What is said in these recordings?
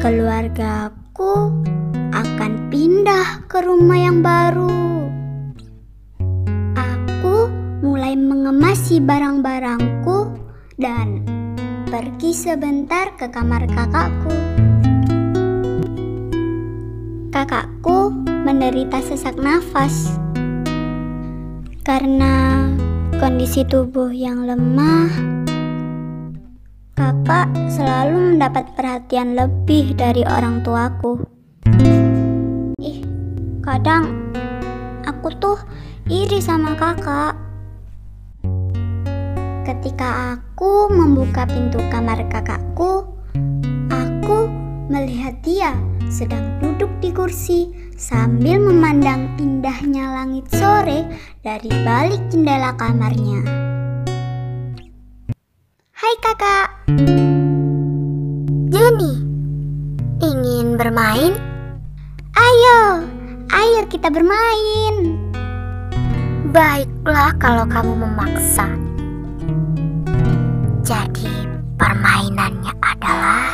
keluargaku akan pindah ke rumah yang baru. Aku mulai mengemasi barang-barangku dan pergi sebentar ke kamar kakakku. Kakakku menderita sesak nafas karena kondisi tubuh yang lemah Kakak selalu mendapat perhatian lebih dari orang tuaku. Ih, kadang aku tuh iri sama kakak. Ketika aku membuka pintu kamar kakakku, aku melihat dia sedang duduk di kursi sambil memandang indahnya langit sore dari balik jendela kamarnya. Hai kakak. Jenny, ingin bermain? Ayo, ayo kita bermain. Baiklah kalau kamu memaksa. Jadi permainannya adalah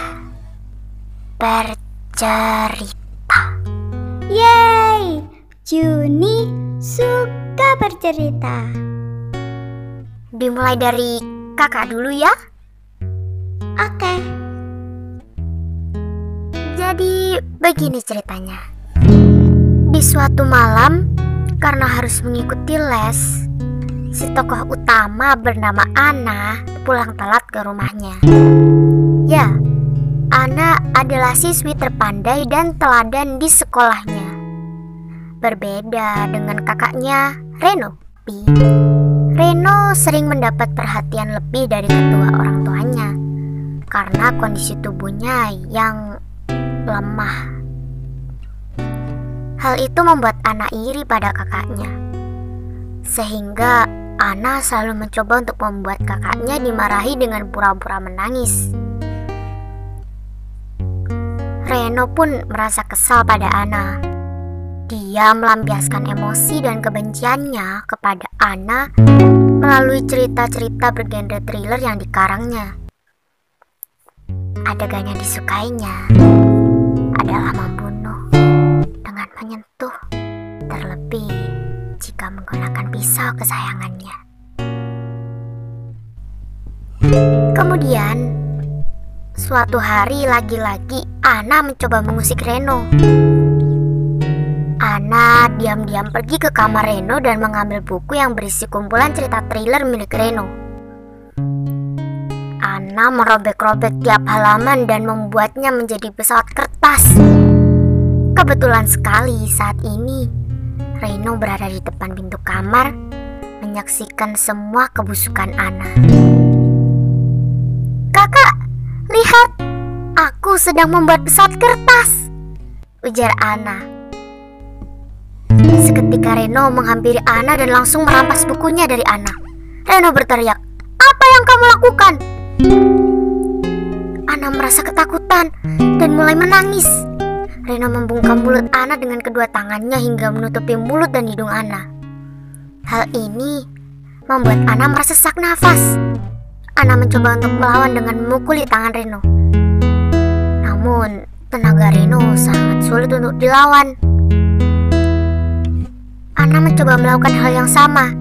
bercerita. Yeay, Juni suka bercerita. Dimulai dari kakak dulu ya. Oke, Jadi begini ceritanya. Di suatu malam, karena harus mengikuti les, si tokoh utama bernama Ana pulang telat ke rumahnya. Ya, Ana adalah siswi terpandai dan teladan di sekolahnya. Berbeda dengan kakaknya, Reno. Reno sering mendapat perhatian lebih dari kedua orang tuanya karena kondisi tubuhnya yang lemah. Hal itu membuat Ana iri pada kakaknya. Sehingga Ana selalu mencoba untuk membuat kakaknya dimarahi dengan pura-pura menangis. Reno pun merasa kesal pada Ana. Dia melampiaskan emosi dan kebenciannya kepada Ana melalui cerita-cerita bergenre thriller yang dikarangnya. Adegan yang disukainya adalah membunuh dengan menyentuh, terlebih jika menggunakan pisau kesayangannya. Kemudian, suatu hari lagi-lagi Ana mencoba mengusik Reno. Ana diam-diam pergi ke kamar Reno dan mengambil buku yang berisi kumpulan cerita thriller milik Reno. Ana merobek-robek tiap halaman dan membuatnya menjadi pesawat kertas. Kebetulan sekali saat ini Reno berada di depan pintu kamar menyaksikan semua kebusukan Ana. Kakak, lihat, aku sedang membuat pesawat kertas, ujar Ana. Seketika Reno menghampiri Ana dan langsung merampas bukunya dari Ana. Reno berteriak, "Apa yang kamu lakukan?" Ana merasa ketakutan dan mulai menangis. Reno membungkam mulut Ana dengan kedua tangannya hingga menutupi mulut dan hidung Ana. Hal ini membuat Ana merasa sesak nafas. Ana mencoba untuk melawan dengan memukuli tangan Reno. Namun, tenaga Reno sangat sulit untuk dilawan. Ana mencoba melakukan hal yang sama,